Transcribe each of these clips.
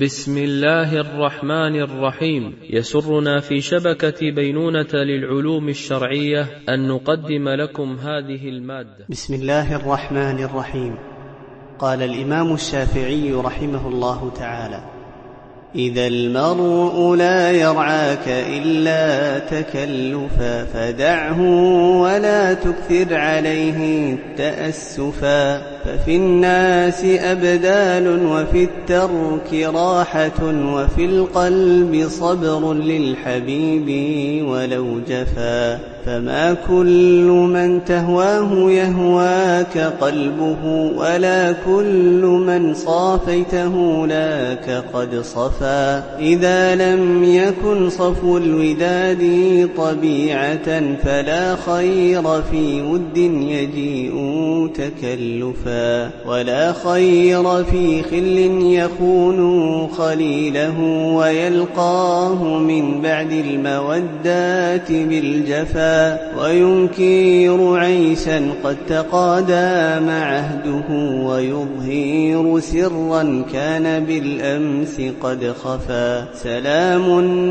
بسم الله الرحمن الرحيم. يسرنا في شبكة بينونة للعلوم الشرعية أن نقدم لكم هذه المادة. بسم الله الرحمن الرحيم. قال الإمام الشافعي رحمه الله تعالى إذا المرء لا يرعاك إلا تكلفا فدعه ولا تكثر عليه التأسفا ففي الناس أبدال وفي الترك راحة وفي القلب صبر للحبيب ولو جفا فما كل من تهواه يهواك قلبه ولا كل من صافيته لاك قد صفا إذا لم يكن صفو الوداد طبيعة فلا خير في ود يجيء تكلفا. ولا خير في خل يخون خليله ويلقاه من بعد المودات بالجفا. وينكر عيشا قد تقادام عهده ويظهر سرا كان بالأمس قد خفا سلام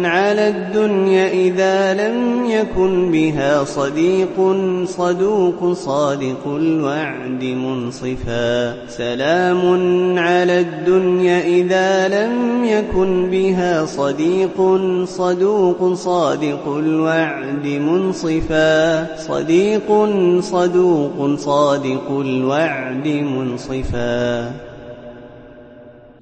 على الدنيا إذا لم يكن بها صديق صدوق صادق الوعد منصفا. سلام على الدنيا إذا لم يكن بها صديق صدوق صادق الوعد منصفا. صديق صدوق صادق الوعد منصفا.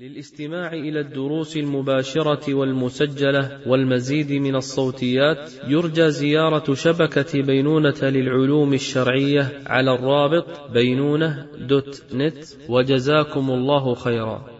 للاستماع إلى الدروس المباشرة والمسجلة والمزيد من الصوتيات يرجى زيارة شبكة بينونة للعلوم الشرعية على الرابط بينونة دوت نت وجزاكم الله خيرا.